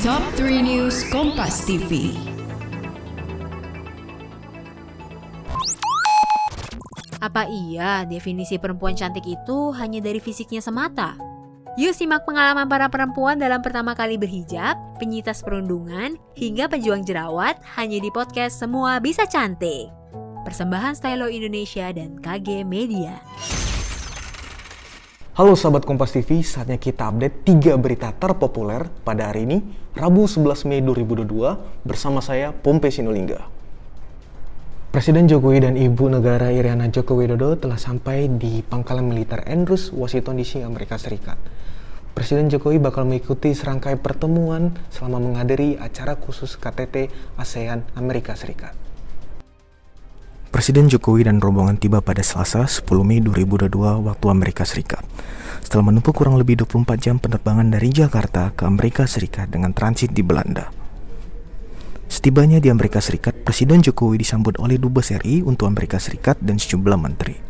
Top 3 News Kompas TV. Apa iya definisi perempuan cantik itu hanya dari fisiknya semata? Yuk simak pengalaman para perempuan dalam pertama kali berhijab, penyitas perundungan, hingga pejuang jerawat hanya di podcast Semua Bisa Cantik. Persembahan Stylo Indonesia dan KG Media. Halo sahabat Kompas TV, saatnya kita update 3 berita terpopuler pada hari ini, Rabu 11 Mei 2022, bersama saya Pompe Sinulingga. Presiden Jokowi dan Ibu Negara Iriana Joko Widodo telah sampai di pangkalan militer Andrews, Washington DC, Amerika Serikat. Presiden Jokowi bakal mengikuti serangkai pertemuan selama menghadiri acara khusus KTT ASEAN Amerika Serikat. Presiden Jokowi dan rombongan tiba pada Selasa 10 Mei 2022 waktu Amerika Serikat. Setelah menempuh kurang lebih 24 jam penerbangan dari Jakarta ke Amerika Serikat dengan transit di Belanda. Setibanya di Amerika Serikat, Presiden Jokowi disambut oleh Dubes RI untuk Amerika Serikat dan sejumlah menteri.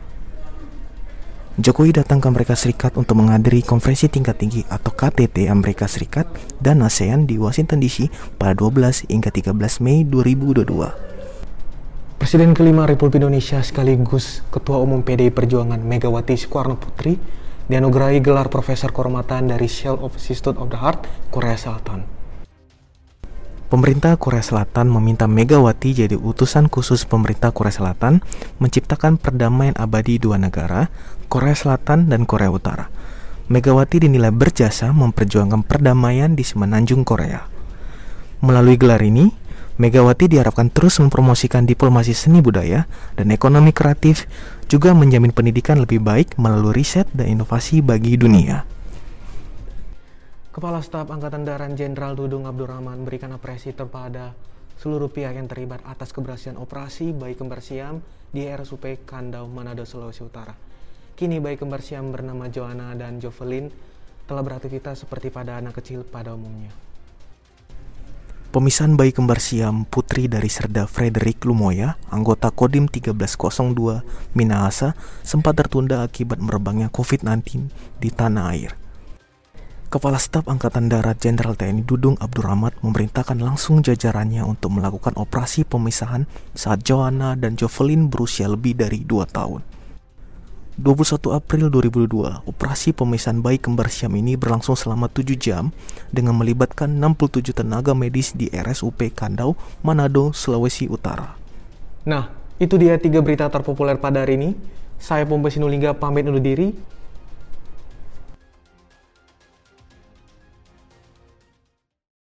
Jokowi datang ke Amerika Serikat untuk menghadiri konferensi tingkat tinggi atau KTT Amerika Serikat dan ASEAN di Washington DC pada 12 hingga 13 Mei 2022. Presiden kelima Republik Indonesia sekaligus Ketua Umum PDI Perjuangan Megawati Soekarno Putri dianugerahi gelar Profesor Kehormatan dari Shell of Institute of the Heart, Korea Selatan. Pemerintah Korea Selatan meminta Megawati jadi utusan khusus pemerintah Korea Selatan menciptakan perdamaian abadi dua negara, Korea Selatan dan Korea Utara. Megawati dinilai berjasa memperjuangkan perdamaian di semenanjung Korea. Melalui gelar ini, Megawati diharapkan terus mempromosikan diplomasi seni budaya dan ekonomi kreatif, juga menjamin pendidikan lebih baik melalui riset dan inovasi bagi dunia. Kepala Staf Angkatan Darat Jenderal Dudung Abdurrahman berikan apresiasi kepada seluruh pihak yang terlibat atas keberhasilan operasi bayi kembar siam di RSUP Kandau, Manado, Sulawesi Utara. Kini bayi kembar siam bernama Joanna dan Jovelyn telah beraktivitas seperti pada anak kecil pada umumnya. Pemisahan bayi kembar siam putri dari Serda Frederick Lumoya, anggota Kodim 1302 Minahasa, sempat tertunda akibat merebaknya COVID-19 di tanah air. Kepala Staf Angkatan Darat Jenderal TNI Dudung Abdurrahman memerintahkan langsung jajarannya untuk melakukan operasi pemisahan saat Joanna dan Jovelyn berusia lebih dari 2 tahun. 21 April 2022, operasi pemisahan bayi kembar siam ini berlangsung selama 7 jam dengan melibatkan 67 tenaga medis di RSUP Kandau, Manado, Sulawesi Utara. Nah, itu dia tiga berita terpopuler pada hari ini. Saya Pompe Sinulingga pamit undur diri.